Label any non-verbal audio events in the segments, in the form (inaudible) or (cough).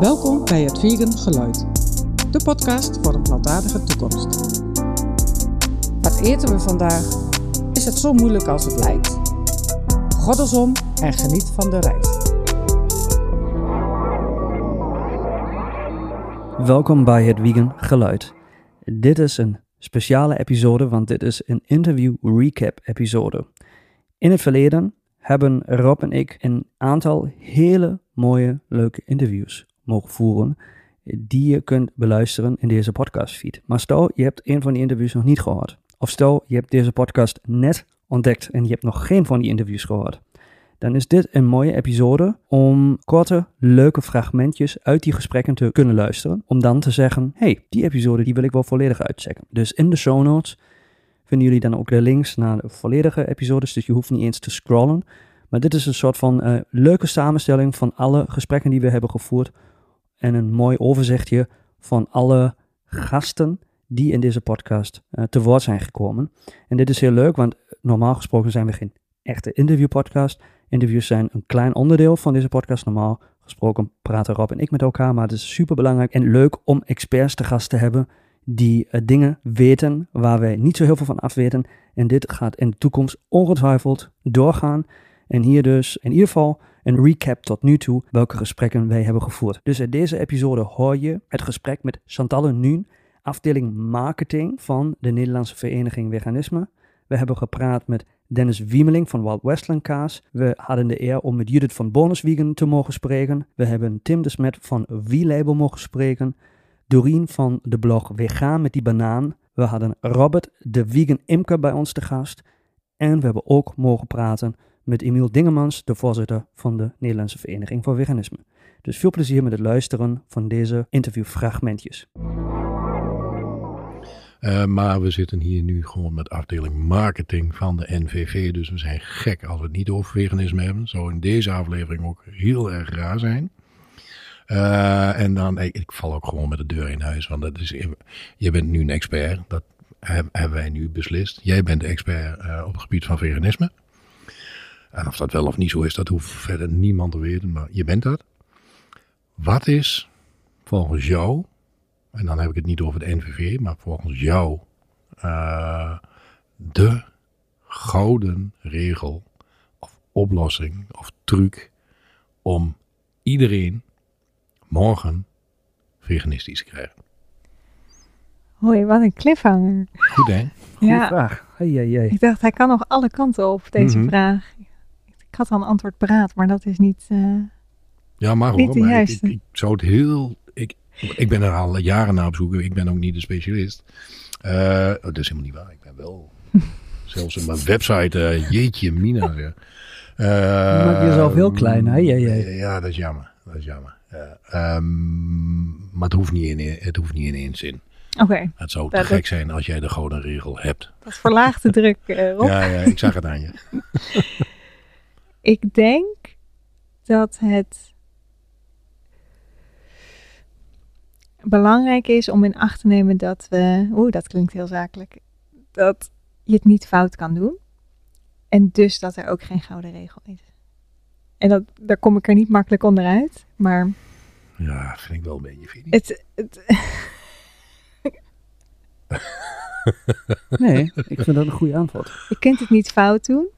Welkom bij het Vegan Geluid, de podcast voor een plantaardige toekomst. Wat eten we vandaag? Is het zo moeilijk als het lijkt? Goddelsom en geniet van de reis. Welkom bij het Vegan Geluid. Dit is een speciale episode, want dit is een interview recap episode. In het verleden hebben Rob en ik een aantal hele mooie, leuke interviews mogen voeren die je kunt beluisteren in deze podcastfeed. Maar stel, je hebt een van die interviews nog niet gehoord. Of stel, je hebt deze podcast net ontdekt en je hebt nog geen van die interviews gehoord. Dan is dit een mooie episode om korte, leuke fragmentjes uit die gesprekken te kunnen luisteren. Om dan te zeggen, hey, die episode die wil ik wel volledig uitchecken. Dus in de show notes vinden jullie dan ook de links naar de volledige episodes. Dus je hoeft niet eens te scrollen. Maar dit is een soort van uh, leuke samenstelling van alle gesprekken die we hebben gevoerd. En een mooi overzichtje van alle gasten die in deze podcast uh, te woord zijn gekomen. En dit is heel leuk, want normaal gesproken zijn we geen echte interviewpodcast. Interviews zijn een klein onderdeel van deze podcast. Normaal gesproken praten Rob en ik met elkaar, maar het is super belangrijk en leuk om experts te gast te hebben die uh, dingen weten waar wij niet zo heel veel van af weten. En dit gaat in de toekomst ongetwijfeld doorgaan. En hier dus in ieder geval een recap tot nu toe welke gesprekken wij hebben gevoerd. Dus in deze episode hoor je het gesprek met Chantalle Nuun, afdeling marketing van de Nederlandse Vereniging Veganisme. We hebben gepraat met Dennis Wiemeling van Wild Westland Kaas. We hadden de eer om met Judith van Bonus Vegan te mogen spreken. We hebben Tim de Smet van V-Label mogen spreken. Doreen van de blog Vegaan met die banaan. We hadden Robert, de vegan imker, bij ons te gast. En we hebben ook mogen praten met Emiel Dingemans, de voorzitter van de Nederlandse Vereniging voor Veganisme. Dus veel plezier met het luisteren van deze interviewfragmentjes. Uh, maar we zitten hier nu gewoon met afdeling marketing van de NVV. Dus we zijn gek als we het niet over veganisme hebben. Zou in deze aflevering ook heel erg raar zijn. Uh, en dan, ik, val ook gewoon met de deur in huis. Want dat is, je bent nu een expert. Dat hebben wij nu beslist. Jij bent de expert uh, op het gebied van veganisme. En of dat wel of niet zo is, dat hoeft verder niemand te weten. Maar je bent dat. Wat is volgens jou en dan heb ik het niet over de NVV, maar volgens jou uh, de gouden regel of oplossing of truc om iedereen morgen veganistisch te krijgen? Hoi, wat een cliffhanger. Goed hè? Goeie Ja. vraag. Hey, hey, hey. Ik dacht, hij kan nog alle kanten op, deze Mhm. vraag. Ik had al een antwoord paraat, maar dat is niet... eh, Ja, maar Niet hoor, maar ik, juiste. ik, ik zou het heel... Ik, ik ben er al jaren naar op zoek. Ik ben ook niet de specialist. Eh, oh, dat is helemaal niet waar. Ik ben wel... (laughs) zelfs op mijn website, eh, jeetje mina. zeg. Je maakt jezelf heel klein, hè? Ja, ja. Ja, dat is jammer. Dat is jammer. Ja, ehm, maar het hoeft, niet in, het hoeft niet in één zin. Oké, Het zou te gek zijn als jij de gouden regel hebt. dat verlaagt de druk, eh, (laughs) Rob. Ja, ja, ik zag het aan je. (laughs) Ik denk dat het belangrijk is om in acht te nemen dat we... Oeh, dat klinkt heel zakelijk. Dat je het niet fout kan doen. En dus dat er ook geen gouden regel is. En dat, daar kom ik er niet makkelijk onderuit. Maar Ja, vind ik wel een beetje vind het, Nee, ik vind dat een goede antwoord. (laughs) Je kunt het niet fout doen.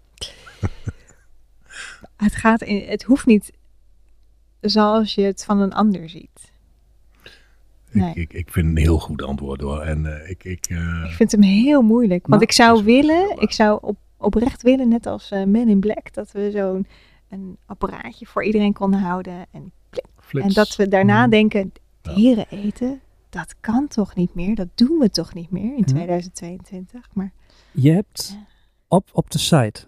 Het, gaat in, het hoeft niet zoals je het van een ander ziet. Nee. Ik, ik, ik vind het een heel goed antwoord hoor. En eh, ik, ik, eh, Ik vind hem heel moeilijk. Want Nou, ik zou willen, ik zou op, oprecht willen, net als eh Men in Black, dat we zo'n een apparaatje voor iedereen konden houden. En, flits. en dat we daarna Mhm. denken, Ja. dieren eten, dat kan toch niet meer? Dat doen we toch niet meer in Mhm. 2022? Maar Je hebt op, op de site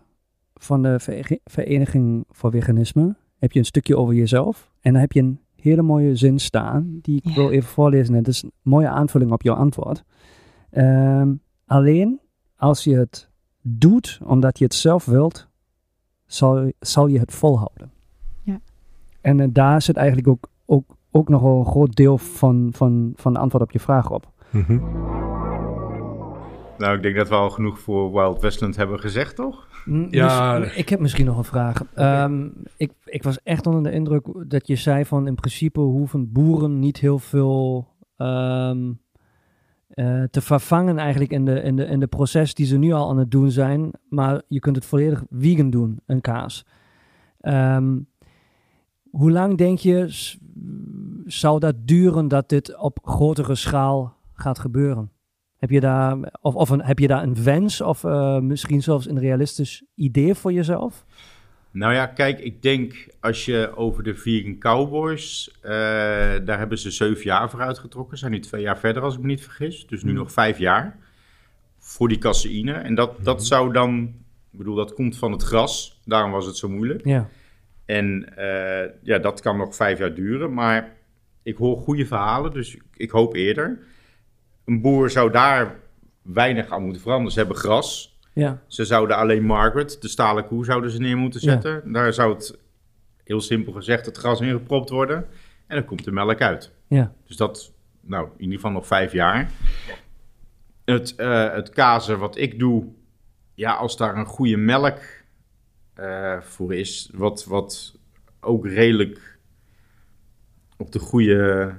van de Vereniging voor Veganisme heb je een stukje over jezelf. En dan heb je een hele mooie zin staan, die ik Ja. wil even voorlezen. Het is een mooie aanvulling op jouw antwoord. Ehm, alleen als je het doet omdat je het zelf wilt, zal, zal je het volhouden. Ja. En eh, daar zit eigenlijk ook, ook, ook nog wel een groot deel van, van, van de antwoord op je vraag op. Mhm. Nou, ik denk dat we al genoeg voor Wild Westland hebben gezegd, toch? Ja. ik heb misschien nog een vraag. Ehm, ik, ik was echt onder de indruk dat je zei van in principe hoeven boeren niet heel veel ehm, eh, te vervangen eigenlijk in de, in, de, in de proces die ze nu al aan het doen zijn. Maar je kunt het volledig vegan doen, een kaas. Ehm, hoe lang denk je zou dat duren dat dit op grotere schaal gaat gebeuren? Heb je daar, of, of een, heb je daar een wens of eh, misschien zelfs een realistisch idee voor jezelf? Nou ja, kijk, ik denk als je over de Vegan Cowboys, eh, daar hebben ze zeven jaar voor uitgetrokken. Zijn nu twee jaar verder als ik me niet vergis. Dus nu Mhm. nog vijf jaar voor die caseïne. En dat, dat zou dan, ik bedoel, dat komt van het gras. Daarom was het zo moeilijk. Ja, En eh, ja, dat kan nog vijf jaar duren. Maar ik hoor goede verhalen, dus ik, ik hoop eerder. Een boer zou daar weinig aan moeten veranderen. Ze hebben gras. ja, Ze zouden alleen Margaret, de stalen koe, zouden ze neer moeten zetten. Daar zou het, heel simpel gezegd, het gras in gepropt worden. En dan komt de melk uit. ja, Dus dat, nou, in ieder geval nog vijf jaar. Het, eh, het kazen wat ik doe, ja, als daar een goede melk eh, voor is, wat, wat ook redelijk op de goede,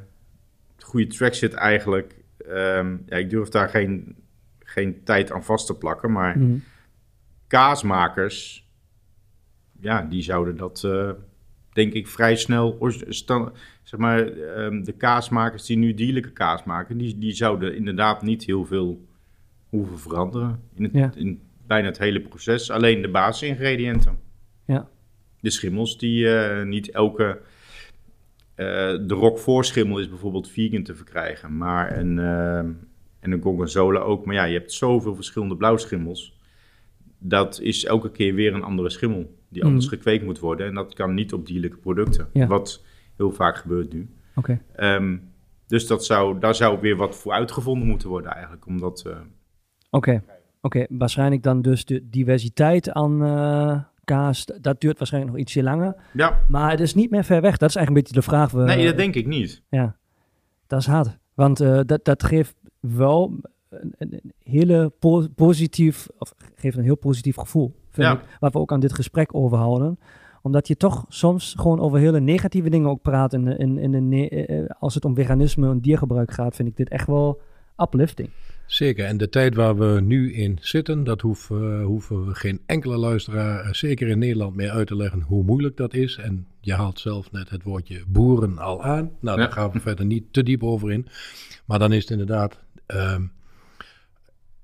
op de goede track zit eigenlijk. Ehm, ja, ik durf daar geen, geen tijd aan vast te plakken, maar mhm. kaasmakers, ja, die zouden dat, eh, denk ik, vrij snel. Zeg maar, ehm, de kaasmakers die nu dierlijke kaas maken, die, die zouden inderdaad niet heel veel hoeven veranderen. In, het, Ja. in bijna het hele proces. Alleen de basisingrediënten. Ja. De schimmels die eh, niet elke. Eh, de roquefort schimmel is bijvoorbeeld vegan te verkrijgen, maar een, ehm, en een gorgonzola ook. Maar ja, je hebt zoveel verschillende blauwschimmels dat is elke keer weer een andere schimmel die anders Mhm. gekweekt moet worden. En dat kan niet op dierlijke producten, Ja. wat heel vaak gebeurt nu. oké. Ehm, dus dat zou, daar zou weer wat voor uitgevonden moeten worden eigenlijk. Omdat, eh, Oké, oké. waarschijnlijk dan dus de diversiteit aan kaas, dat duurt waarschijnlijk nog ietsje langer. ja, Maar het is niet meer ver weg. Dat is eigenlijk een beetje de vraag. We, nee, dat denk ik niet. Ja, dat is hard. Want eh, dat, dat geeft wel een, hele po- positief, of geeft een heel positief gevoel, vind Ja. ik, waar we ook aan dit gesprek over houden. Omdat je toch soms gewoon over hele negatieve dingen ook praat. In, in, in de ne- eh, als het om veganisme en diergebruik gaat, vind ik dit echt wel uplifting. Zeker, en de tijd waar we nu in zitten, dat hoeven, hoeven we geen enkele luisteraar, eh, zeker in Nederland, meer uit te leggen hoe moeilijk dat is. En je haalt zelf net het woordje boeren al aan. Nou, daar Ja. gaan we verder niet te diep over in. Maar dan is het inderdaad ehm,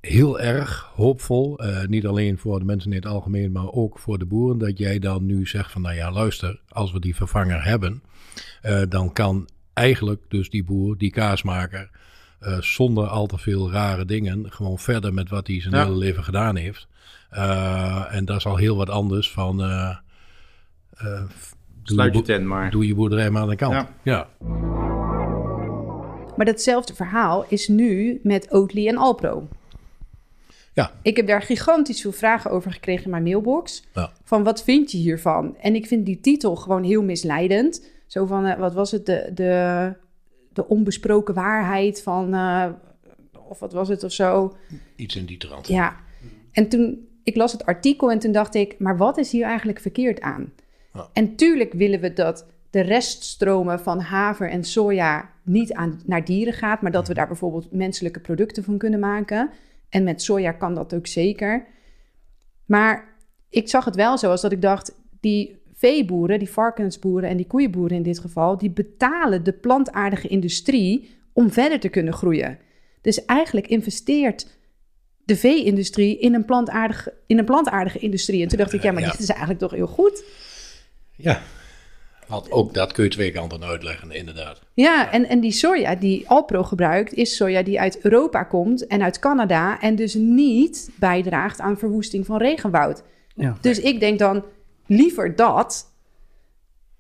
heel erg hoopvol, eh, niet alleen voor de mensen in het algemeen, maar ook voor de boeren, dat jij dan nu zegt van, nou ja, luister, als we die vervanger hebben, eh, dan kan eigenlijk dus die boer, die kaasmaker, eh, zonder al te veel rare dingen, gewoon verder met wat hij zijn Ja. hele leven gedaan heeft. Eh, en dat is al heel wat anders van, eh, eh, Sluit je tent maar. doe je boerderij maar aan de kant. Ja. ja. Maar datzelfde verhaal is nu met Oatly en Alpro. Ja. Ik heb daar gigantisch veel vragen over gekregen in mijn mailbox. Ja. Van wat vind je hiervan? En ik vind die titel gewoon heel misleidend. Zo van, wat was het? De, de, de onbesproken waarheid van... eh, of wat was het of zo? Iets in die trant. Ja. En toen, ik las het artikel en toen dacht ik, maar wat is hier eigenlijk verkeerd aan? Ja. En tuurlijk willen we dat de reststromen van haver en soja niet aan, naar dieren gaat, maar dat we daar bijvoorbeeld menselijke producten van kunnen maken. En met soja kan dat ook zeker. Maar ik zag het wel zo als dat ik dacht, die veeboeren, die varkensboeren en die koeienboeren in dit geval, die betalen de plantaardige industrie om verder te kunnen groeien. Dus eigenlijk investeert de vee-industrie in een plantaardige, in een plantaardige industrie. En toen dacht ik, ja, maar Ja. dit is eigenlijk toch heel goed. Ja. Want ook dat kun je twee kanten uitleggen, inderdaad. Ja, en, en die soja die Alpro gebruikt, is soja die uit Europa komt en uit Canada. En dus niet bijdraagt aan verwoesting van regenwoud. Ja. Dus ik denk dan liever dat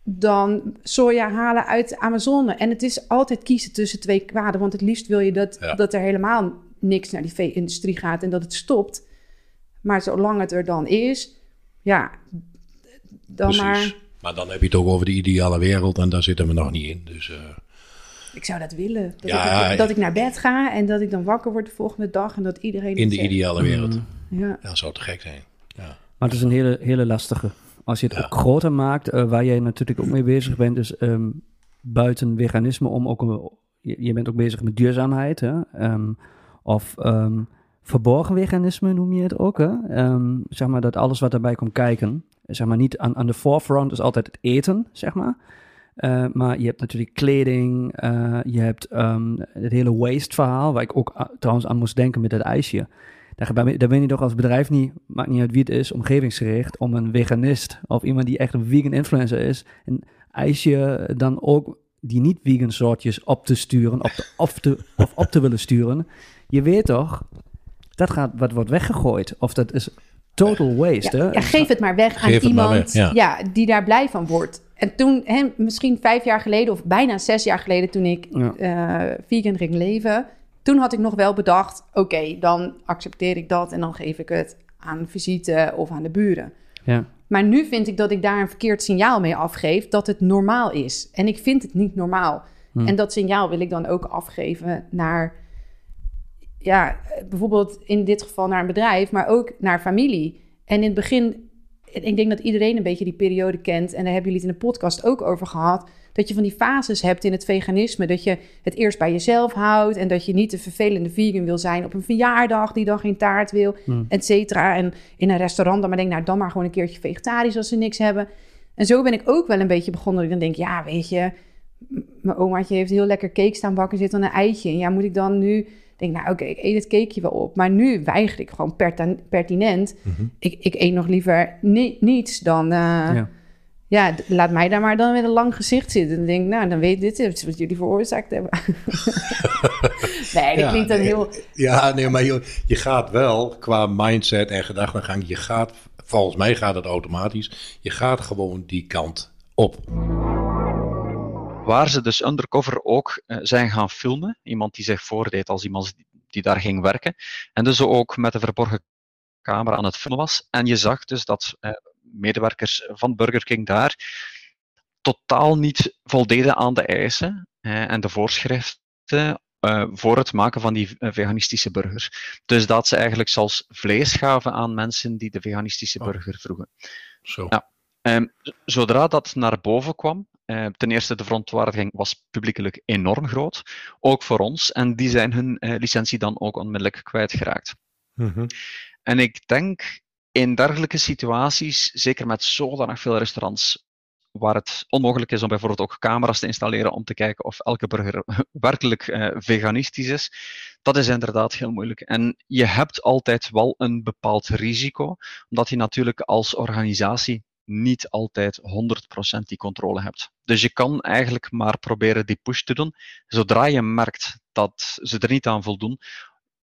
dan soja halen uit de Amazone. En het is altijd kiezen tussen twee kwaden. Want het liefst wil je dat, Ja. dat er helemaal niks naar die vee-industrie gaat en dat het stopt. Maar zolang het er dan is, ja, dan Precies. maar... Maar dan heb je het ook over de ideale wereld en daar zitten we nog niet in. Dus eh, Ik zou dat willen. Dat, Ja, ik, dat ik naar bed ga en dat ik dan wakker word de volgende dag en dat iedereen... in de zegt. ideale wereld. Ja. Ja, dat zou te gek zijn. Ja. Maar het is een hele, hele lastige. Als je het ook groter maakt, eh, waar jij natuurlijk ook mee bezig bent, dus ehm, buiten veganisme om ook, een- je, bent ook bezig met duurzaamheid, hè? Ehm, of ehm, verborgen veganisme noem je het ook, hè? Zeg maar dat alles wat daarbij komt kijken, zeg maar niet aan, aan de forefront is altijd het eten, zeg maar. Eh, maar je hebt natuurlijk kleding, eh, je hebt het hele waste verhaal, waar ik ook a- trouwens aan moest denken met het ijsje. Daar, ben je- daar ben je toch als bedrijf niet, maakt niet uit wie het is, omgevingsgericht, om een veganist of iemand die echt een vegan influencer is, een ijsje dan ook die niet vegan soortjes op te sturen, op te, of, te, of op te willen sturen. Je weet toch, dat gaat, wat wordt weggegooid. Of dat is total waste. Ja, hè? ja, geef het maar weg Geef aan iemand weg, ja. die daar blij van wordt. En toen, hè, misschien vijf jaar geleden of bijna zes jaar geleden, toen ik Ja. eh, vegan ging leven, toen had ik nog wel bedacht: oké, dan accepteer ik dat en dan geef ik het aan visite of aan de buren. Ja. Maar nu vind ik dat ik daar een verkeerd signaal mee afgeef dat het normaal is. En ik vind het niet normaal. Hmm. En dat signaal wil ik dan ook afgeven naar, ja, bijvoorbeeld in dit geval naar een bedrijf, maar ook naar familie. En in het begin, ik denk dat iedereen een beetje die periode kent. En daar hebben jullie het in de podcast ook over gehad. Dat je van die fases hebt in het veganisme. Dat je het eerst bij jezelf houdt. En dat je niet de vervelende vegan wil zijn op een verjaardag die dan geen taart wil, Hmm. et cetera. En in een restaurant dan maar denk, nou dan maar gewoon een keertje vegetarisch als ze niks hebben. En zo ben ik ook wel een beetje begonnen. Dat ik dan denk, ja, weet je, mijn omaatje heeft heel lekker cake staan bakken, zit dan een eitje. En ja, moet ik dan nu... Ik denk, nou oké, ik eet het cakeje wel op. Maar nu weiger ik gewoon pertinent. ik, ik eet nog liever ni- niets dan... eh, Ja. ja. laat mij daar maar dan met een lang gezicht zitten. En denk, nou, dan weet dit is wat jullie veroorzaakt hebben. (laughs) nee, dat Ja, klinkt dan nee. heel... Ja, nee, maar je, je gaat wel qua mindset en gedachtegang, je gaat, volgens mij gaat het automatisch, je gaat gewoon die kant op. Waar ze dus undercover ook eh, zijn gaan filmen. Iemand die zich voordeed als iemand die, daar ging werken. En dus ook met de verborgen camera aan het filmen was. En je zag dus dat eh, medewerkers van Burger King daar totaal niet voldeden aan de eisen eh, en de voorschriften voor het maken van die veganistische burgers. Dus dat ze eigenlijk zelfs vlees gaven aan mensen die de veganistische Oh. burger vroegen. Zo. Ja. Z- zodra dat naar boven kwam, eh, ten eerste de verontwaardiging was publiekelijk enorm groot, ook voor ons, en die zijn hun eh, licentie dan ook onmiddellijk kwijtgeraakt. Mhm. En ik denk in dergelijke situaties, zeker met zodanig veel restaurants, waar het onmogelijk is om bijvoorbeeld ook camera's te installeren om te kijken of elke burger (laughs) werkelijk eh, veganistisch is, dat is inderdaad heel moeilijk. En je hebt altijd wel een bepaald risico, omdat je natuurlijk als organisatie niet altijd 100% die controle hebt. Dus je kan eigenlijk maar proberen die push te doen. Zodra je merkt dat ze er niet aan voldoen,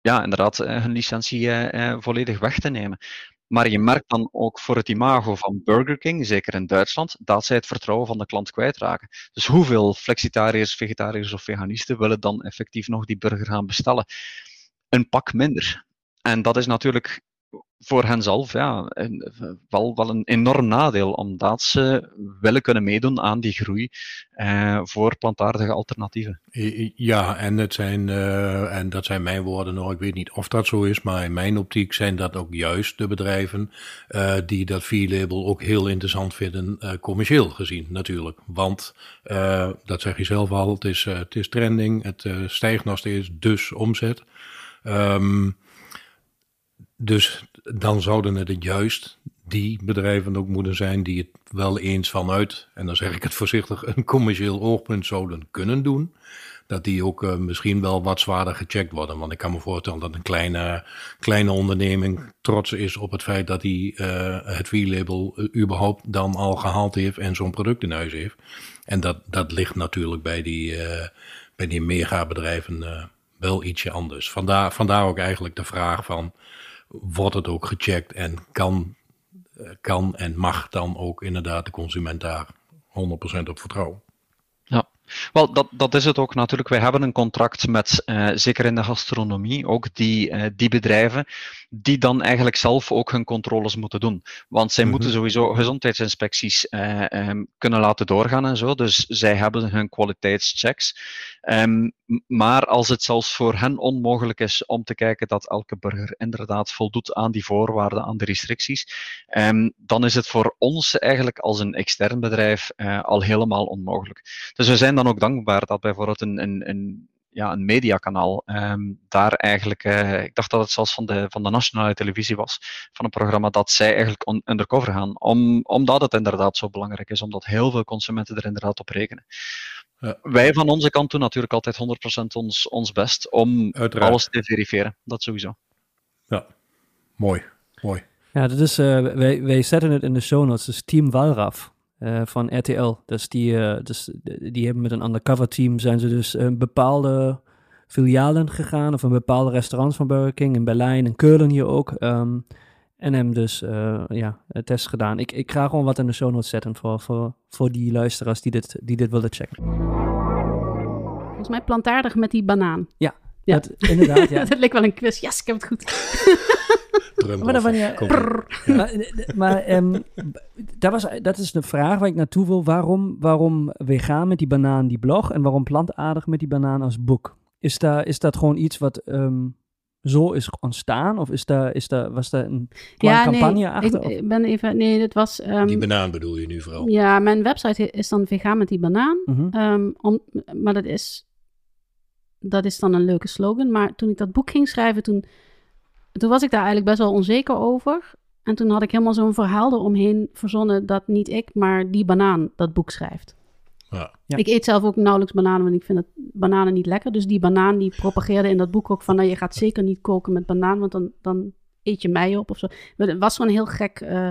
ja, inderdaad, eh, hun licentie eh, eh, volledig weg te nemen. Maar je merkt dan ook voor het imago van Burger King, zeker in Duitsland, dat zij het vertrouwen van de klant kwijtraken. Dus hoeveel flexitariërs, vegetariërs of veganisten willen dan effectief nog die burger gaan bestellen? Een pak minder. En dat is natuurlijk voor henzelf ja, een, wel, wel een enorm nadeel, omdat ze willen kunnen meedoen aan die groei eh, voor plantaardige alternatieven. Ja, en, het zijn, eh, en dat zijn mijn woorden nog. Ik weet niet of dat zo is, maar in mijn optiek zijn dat ook juist de bedrijven eh, die dat V-label ook heel interessant vinden, eh, commercieel gezien natuurlijk. Want, eh, dat zeg je zelf al, het is, eh, het is trending, het eh, stijgt nog steeds, dus omzet. Ehm, dus dan zouden het juist die bedrijven ook moeten zijn die het wel eens vanuit, en dan zeg ik het voorzichtig, een commercieel oogpunt zouden kunnen doen. Dat die ook uh, misschien wel wat zwaarder gecheckt worden. Want ik kan me voorstellen dat een kleine, kleine onderneming trots is op het feit dat hij uh, het V-label uh, überhaupt dan al gehaald heeft en zo'n product in huis heeft. En dat, dat ligt natuurlijk bij die, bij die megabedrijven wel ietsje anders. Vandaar, vandaar ook eigenlijk de vraag van, wordt het ook gecheckt en kan, kan en mag dan ook inderdaad de consument daar 100% op vertrouwen? Ja, Wel, dat, dat is het ook natuurlijk. Wij hebben een contract met, uh, zeker in de gastronomie, ook die, uh, die bedrijven, die dan eigenlijk zelf ook hun controles moeten doen. Want zij mm -hmm. moeten sowieso gezondheidsinspecties uh, um, kunnen laten doorgaan en zo. Dus zij hebben hun kwaliteitschecks. Um, maar als het zelfs voor hen onmogelijk is om te kijken dat elke burger inderdaad voldoet aan die voorwaarden, aan de restricties, um, dan is het voor ons eigenlijk als een extern bedrijf al helemaal onmogelijk. Dus we zijn dan ook dankbaar dat bijvoorbeeld een, een, een ja, een mediakanaal. Um, daar eigenlijk, uh, ik dacht dat het zelfs van de, van de nationale televisie was, van een programma dat zij eigenlijk on, undercover gaan. Om, omdat het inderdaad zo belangrijk is, omdat heel veel consumenten er inderdaad op rekenen. Ja. Wij van onze kant doen natuurlijk altijd 100% ons, ons best om Uiteraard. alles te verifiëren. Dat sowieso. Ja, mooi, mooi. Ja, dat is, uh, wij, wij zetten het in de show notes, dus Team Walraf. Uh, van RTL. Dus die, uh, dus die hebben met een undercover team zijn ze dus een bepaalde filialen gegaan of een bepaalde restaurants van Burger King in Berlijn en Keulen hier ook. Um, en hebben dus uh, ja, test gedaan. Ik, ik ga gewoon wat in de show notes zetten voor, voor, voor die luisteraars die dit, die dit willen checken. Volgens mij plantaardig met die banaan. Ja, ja. Dat, inderdaad. Ja. (laughs) dat leek wel een quiz. Yes, ik heb het goed. (laughs) maar, dan je, maar, maar um, dat, was, dat is de vraag waar ik naartoe wil. Waarom, waarom vegan met die banaan die blog en waarom plantaardig met die banaan als boek? Is, daar, is dat gewoon iets wat um, zo is ontstaan? Of is daar, is daar, was daar een ja, campagne nee, achter? Ik ben even, nee, dat was... Um, die banaan bedoel je nu vooral? Ja, mijn website is dan vegan met die banaan. Mm -hmm. om, maar dat is, dat is dan een leuke slogan. Maar toen ik dat boek ging schrijven, toen toen was ik daar eigenlijk best wel onzeker over. En toen had ik helemaal zo'n verhaal eromheen verzonnen dat niet ik, maar die banaan dat boek schrijft. Ja. Ja. Ik eet zelf ook nauwelijks bananen, want ik vind het, bananen niet lekker. Dus die banaan die propageerde in dat boek ook van, nou, je gaat zeker niet koken met banaan, want dan, dan eet je mij op of zo. Het was gewoon een heel gek uh,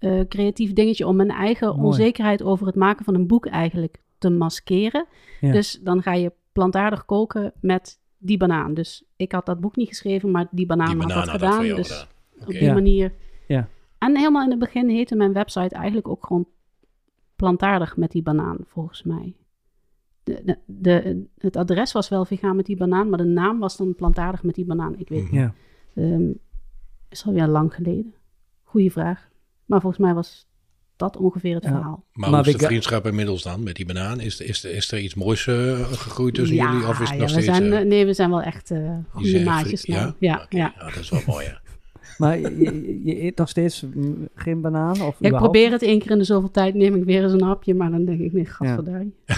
uh, creatief dingetje om mijn eigen Mooi. onzekerheid over het maken van een boek eigenlijk te maskeren. Ja. Dus dan ga je plantaardig koken met die banaan. Dus ik had dat boek niet geschreven, maar die banaan, die had dat gedaan. dus gedaan. op die ja. manier. Ja. En helemaal in het begin heette mijn website eigenlijk ook gewoon plantaardig met die banaan, volgens mij. De, de, de, het adres was wel vegan met die banaan, maar de naam was dan plantaardig met die banaan. Ik weet ja. Um, is alweer lang geleden. Goeie vraag. Maar volgens mij was dat ongeveer het ja. verhaal. Maar, maar hoe is de vriendschap inmiddels dan met die banaan? Is, is, is er iets moois uh, gegroeid tussen ja, jullie? Of is het ja, nog we steeds... Zijn, uh, nee, we zijn wel echt uh, goede maatjes ja? nou. Ja, okay. ja. ja, dat is wel mooi hè. (laughs) maar je, je, eet nog steeds geen banaan? Of ja, ik probeer het één keer in de zoveel tijd, neem ik weer eens een hapje, maar dan denk ik, nee, gadverdarie. (laughs)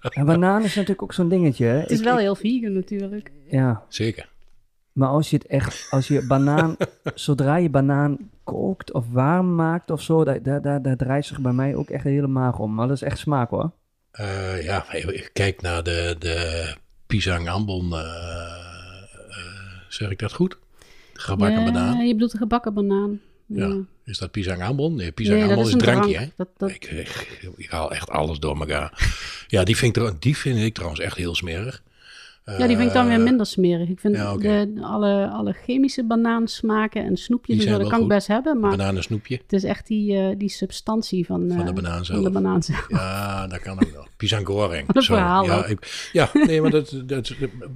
Ja. en banaan is natuurlijk ook zo'n dingetje. Hè? Het is ik, wel ik, heel vegan natuurlijk. Ja. Zeker. Maar als je het echt, als je banaan, (laughs) zodra je banaan kookt of warm maakt of zo, daar, daar, daar, daar draait zich bij mij ook echt helemaal om. Maar dat is echt smaak hoor. Uh, ja, kijk naar de, de pisang ambon, uh, uh, zeg ik dat goed? Gebakken ja, banaan. je bedoelt de gebakken banaan. Ja. ja. Is dat pisang ambon? Nee, pisang nee, ambon is, is een drankje, drank. hè? Dat, dat... Ik, ik, ik, haal echt alles door elkaar. ja, die vind, ik, die vind ik trouwens echt heel smerig. Ja, die vind ik dan weer minder smerig. Ik vind ja, okay. de, alle, alle chemische banaansmaken en snoepjes en zo, dat kan goed. ik best hebben. Maar Bananensnoepje. Het is echt die, uh, die substantie van, uh, van, de banaan zelf. Van de banaan zelf. Ja, dat kan ook wel. Pisang goreng. (laughs) Wat een verhaal ja, ik, ja, nee, maar dat, dat,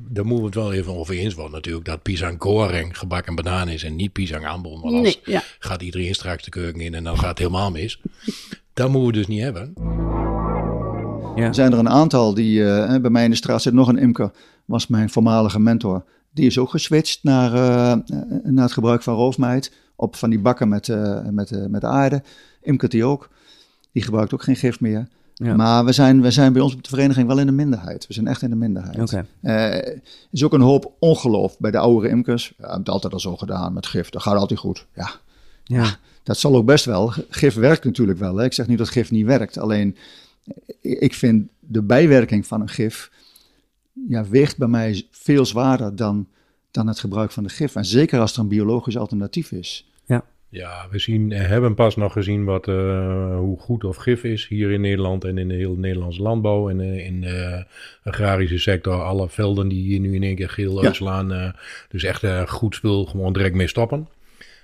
daar moeten we het wel even over eens worden natuurlijk. Dat pisang goreng gebakken banaan is en niet pisang ambon. Want anders nee, ja. gaat iedereen straks de keuken in en dan gaat het helemaal mis. dat moeten we dus niet hebben. Ja. Er zijn er een aantal die, uh, bij mij in de straat zit nog een imker, was mijn voormalige mentor. Die is ook geswitcht naar, uh, naar het gebruik van roofmeid op van die bakken met, uh, met, met aarde. Imkert die ook. Die gebruikt ook geen gif meer. Ja. Maar we zijn, we zijn bij ons op de vereniging wel in de minderheid. We zijn echt in de minderheid. Okay. Er is ook een hoop ongeloof bij de oudere imkers. Ja, het altijd al zo gedaan met gif. Dat gaat altijd goed. Ja. ja. Dat zal ook best wel. Gif werkt natuurlijk wel. Hè. Ik zeg niet dat gif niet werkt. Alleen ik vind de bijwerking van een gif ja, weegt bij mij veel zwaarder dan, dan het gebruik van de gif. En zeker als er een biologisch alternatief is. Ja, ja we zien, hebben pas nog gezien wat, uh, hoe goed of gif is hier in Nederland en in de hele Nederlandse landbouw en uh, in de agrarische sector. Alle velden die hier nu in één keer geel uitslaan. Uh, dus echt goed spul, gewoon direct mee stoppen.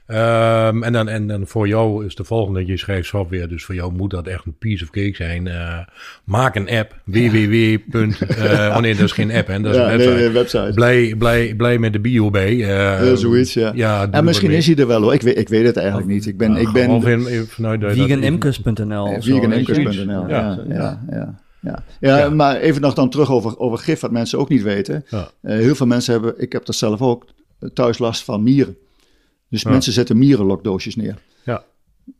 Ehm, en, dan, en dan voor jou is de volgende, je schrijft software, dus voor jou moet dat echt een piece of cake zijn. Uh, maak een app, www. Uh, oh nee, dat is geen app, hè, dat is ja, een website. Nee, nee, website. Blij, blij, blij met de bio bij. Uh, zoiets, ja. ja en misschien is hij er wel hoor, ik weet, ik weet het eigenlijk niet. Ik ben, ik ben of in, vanuit veganimkers.nl. Veganimkers.nl, ja, ja, ja. Ja. Ja, ja, maar even nog dan terug over, over gif, wat mensen ook niet weten. Ja. Uh, heel veel mensen hebben, ik heb dat zelf ook, thuis last van mieren. Dus mensen zetten mierenlokdoosjes neer. Ja.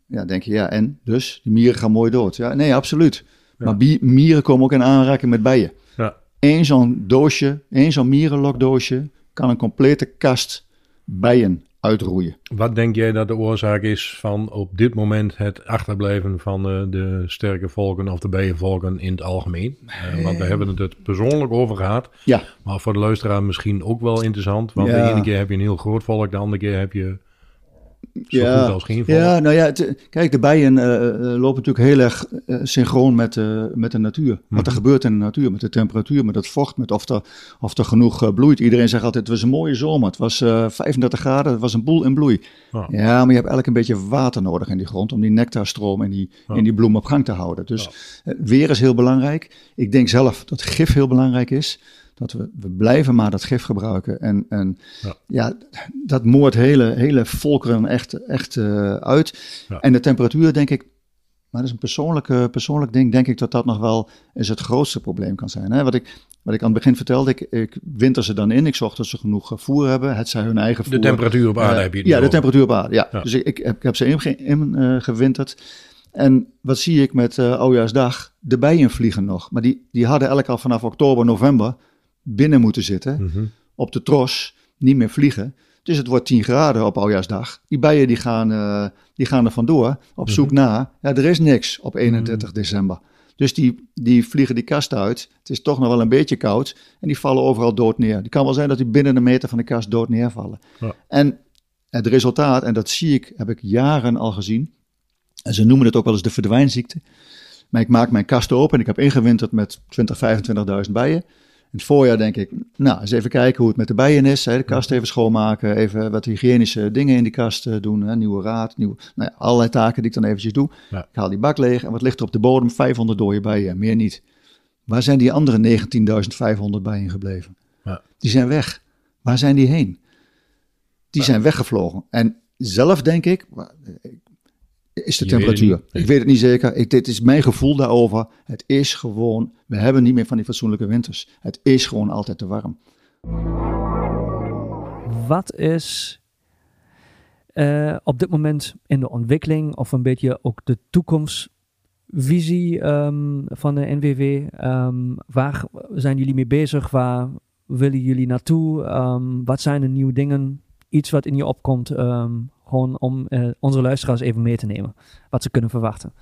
Ja, denk je, ja, en? Dus, die mieren gaan mooi dood. Ja, nee, absoluut. Maar mieren komen ook in aanraking met bijen. Ja. Eén zo'n doosje, één zo'n mierenlokdoosje kan een complete kast bijen uitroeien. Wat denk jij dat de oorzaak is van op dit moment het achterblijven van de, de sterke volken of de bijenvolken in het algemeen? Uh, want we hebben het het persoonlijk over gehad. Ja. Maar voor de luisteraar misschien ook wel interessant. Want de ene keer heb je een heel groot volk, de andere keer heb je zo ja, goed als geen. Ja, nou ja, het, kijk, de bijen uh, lopen natuurlijk heel erg uh, synchroon met, uh, met de natuur. Wat er gebeurt in de natuur, met de temperatuur, met het vocht, met of er, of er genoeg bloeit. Iedereen zegt altijd, het was een mooie zomer, het was 35 graden, het was een boel in bloei. Ja, maar je hebt eigenlijk een beetje water nodig in die grond om die nectarstroom in die, in die bloem op gang te houden. Dus weer is heel belangrijk. Ik denk zelf dat gif heel belangrijk is dat we, we blijven maar dat gif gebruiken. En, en ja. ja, dat moordt hele, hele volkeren echt, echt uh, uit. Ja. En de temperatuur, denk ik, maar dat is een persoonlijke, persoonlijk ding, denk ik dat dat nog wel eens het grootste probleem kan zijn. Hè? Wat, ik, wat ik aan het begin vertelde, ik, ik winter ze dan in, ik zorg dat ze genoeg voer hebben, het zij hun eigen voer. De temperatuur op aarde uh, heb je Ja, de temperatuur op aarde, ja. Dus ik, ik, heb, ik heb ze ingewinterd. In, uh, en wat zie ik met uh, Oudjaarsdag? De bijen vliegen nog. Maar die, die hadden eigenlijk al vanaf oktober, november binnen moeten zitten. Mm -hmm. Op de tros, niet meer vliegen. Dus het wordt 10 graden op oudjaarsdag. Die bijen die gaan, uh, die gaan er vandoor op zoek mm -hmm. naar. Ja, er is niks op 31 mm -hmm. december. Dus die, die vliegen die kast uit. Het is toch nog wel een beetje koud. En die vallen overal dood neer. Het kan wel zijn dat die binnen een meter van de kast dood neervallen. Ja. En het resultaat, en dat zie ik, heb ik jaren al gezien. En ze noemen het ook wel eens de verdwijnziekte. Maar ik maak mijn kast open en ik heb ingewinterd met 20, 25.000 bijen. In het voorjaar denk ik, nou, eens even kijken hoe het met de bijen is. Hè, de kast even schoonmaken, even wat hygiënische dingen in die kast uh, doen. Hè, nieuwe raad, nieuwe, nou ja, allerlei taken die ik dan eventjes doe. Ja. Ik haal die bak leeg en wat ligt er op de bodem? 500 dode bijen, meer niet. Waar zijn die andere 19.500 bijen gebleven? Ja. Die zijn weg. Waar zijn die heen? Die zijn weggevlogen. En zelf denk ik, is de Je temperatuur. weet. Ik weet het niet zeker. Ik, dit is mijn gevoel daarover. Het is gewoon, we hebben niet meer van die fatsoenlijke winters. Het is gewoon altijd te warm. Wat is uh, op dit moment in de ontwikkeling of een beetje ook de toekomstvisie um, van de NWW? Um, waar zijn jullie mee bezig? Waar willen jullie naartoe? Um, wat zijn de nieuwe dingen? Iets wat in je opkomt, gewoon om uh, onze luisteraars even mee te nemen. Wat ze kunnen verwachten.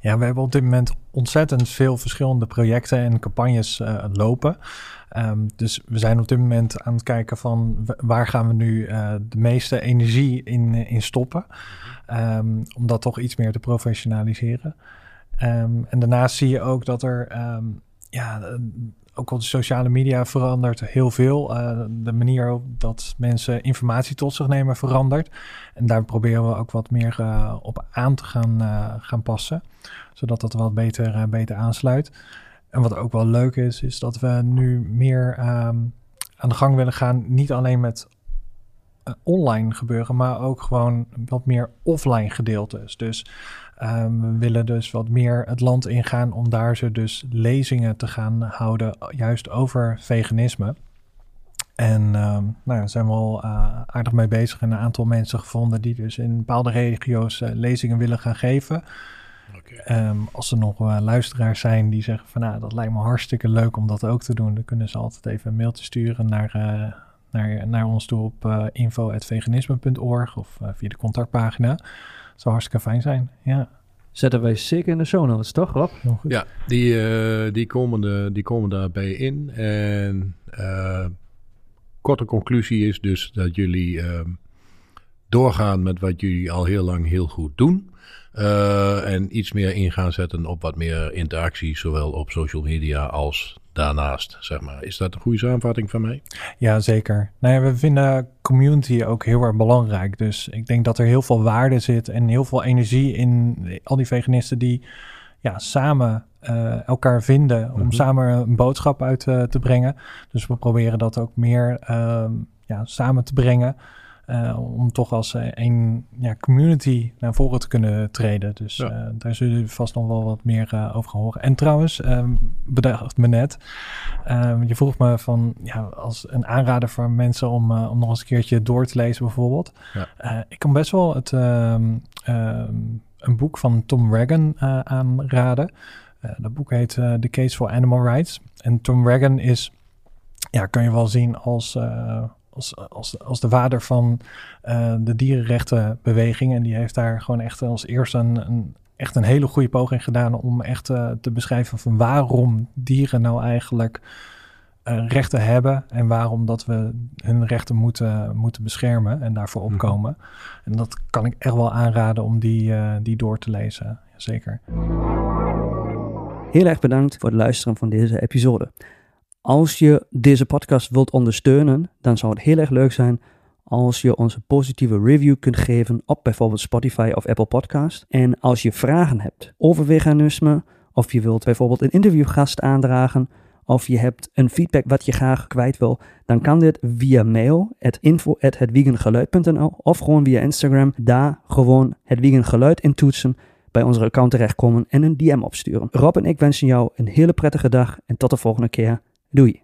Ja, we hebben op dit moment ontzettend veel verschillende projecten en campagnes uh, lopen. Um, dus we zijn op dit moment aan het kijken van waar gaan we nu uh, de meeste energie in, in stoppen. Um, om dat toch iets meer te professionaliseren. Um, en daarnaast zie je ook dat er ja, ook op de sociale media verandert heel veel. Uh, de manier dat mensen informatie tot zich nemen verandert. En daar proberen we ook wat meer uh, op aan te gaan, uh, gaan passen. Zodat dat wat beter, beter aansluit. En wat ook wel leuk is, is dat we nu meer um, aan de gang willen gaan. Niet alleen met online gebeuren, maar ook gewoon wat meer offline gedeeltes. Dus um, we willen dus wat meer het land ingaan om daar ze dus lezingen te gaan houden, juist over veganisme. En um, nou, daar zijn we al uh, aardig mee bezig en een aantal mensen gevonden die dus in bepaalde regio's uh, lezingen willen gaan geven. Okay. Um, als er nog uh, luisteraars zijn die zeggen van nou, dat lijkt me hartstikke leuk om dat ook te doen, dan kunnen ze altijd even een mailtje sturen naar naar, naar ons toe op uh, info.veganisme.org of uh, via de contactpagina. Dat zou hartstikke fijn zijn, ja. Zetten wij zeker in de show notes, toch Rob? Ja, die, uh, die, komen de, die komen daarbij in. En korte conclusie is dus dat jullie ehm, doorgaan met wat jullie al heel lang heel goed doen. en iets meer in gaan zetten op wat meer interactie, zowel op social media als daarnaast, zeg maar. Is dat een goede samenvatting van mij? Ja, zeker. Nou ja, we vinden community ook heel erg belangrijk. Dus ik denk dat er heel veel waarde zit en heel veel energie in al die veganisten die ja, samen uh, elkaar vinden om mhm. samen een boodschap uit uh, te brengen. Dus we proberen dat ook meer uh, ja, samen te brengen. Uh, om toch als een ja, community naar voren te kunnen treden. Dus ja. daar zullen jullie vast nog wel wat meer over gaan horen. En trouwens, ehm, bedacht me net, ehm, je vroeg me van ja, als een aanrader voor mensen om, om nog eens een keertje door te lezen bijvoorbeeld. Ja. ik kan best wel het, een boek van Tom Regan aanraden. Dat boek heet The Case for Animal Rights. En Tom Regan is, ja, kan je wel zien als, als, als, als de vader van de dierenrechtenbeweging. En die heeft daar gewoon echt als eerste een, een echt een hele goede poging gedaan om echt te beschrijven van waarom dieren nou eigenlijk rechten hebben en waarom dat we hun rechten moeten, moeten beschermen en daarvoor mhm. opkomen. En dat kan ik echt wel aanraden om die, die door te lezen. Zeker. Heel erg bedankt voor het luisteren van deze episode. Als je deze podcast wilt ondersteunen, dan zou het heel erg leuk zijn als je ons een positieve review kunt geven op bijvoorbeeld Spotify of Apple Podcast. En als je vragen hebt over veganisme, of je wilt bijvoorbeeld een interviewgast aandragen, of je hebt een feedback wat je graag kwijt wil, dan kan dit via mail, of gewoon via Instagram, daar gewoon het Geluid in toetsen bij onze account terechtkomen en een DM opsturen. Rob en ik wensen jou een hele prettige dag en tot de volgende keer. Doei!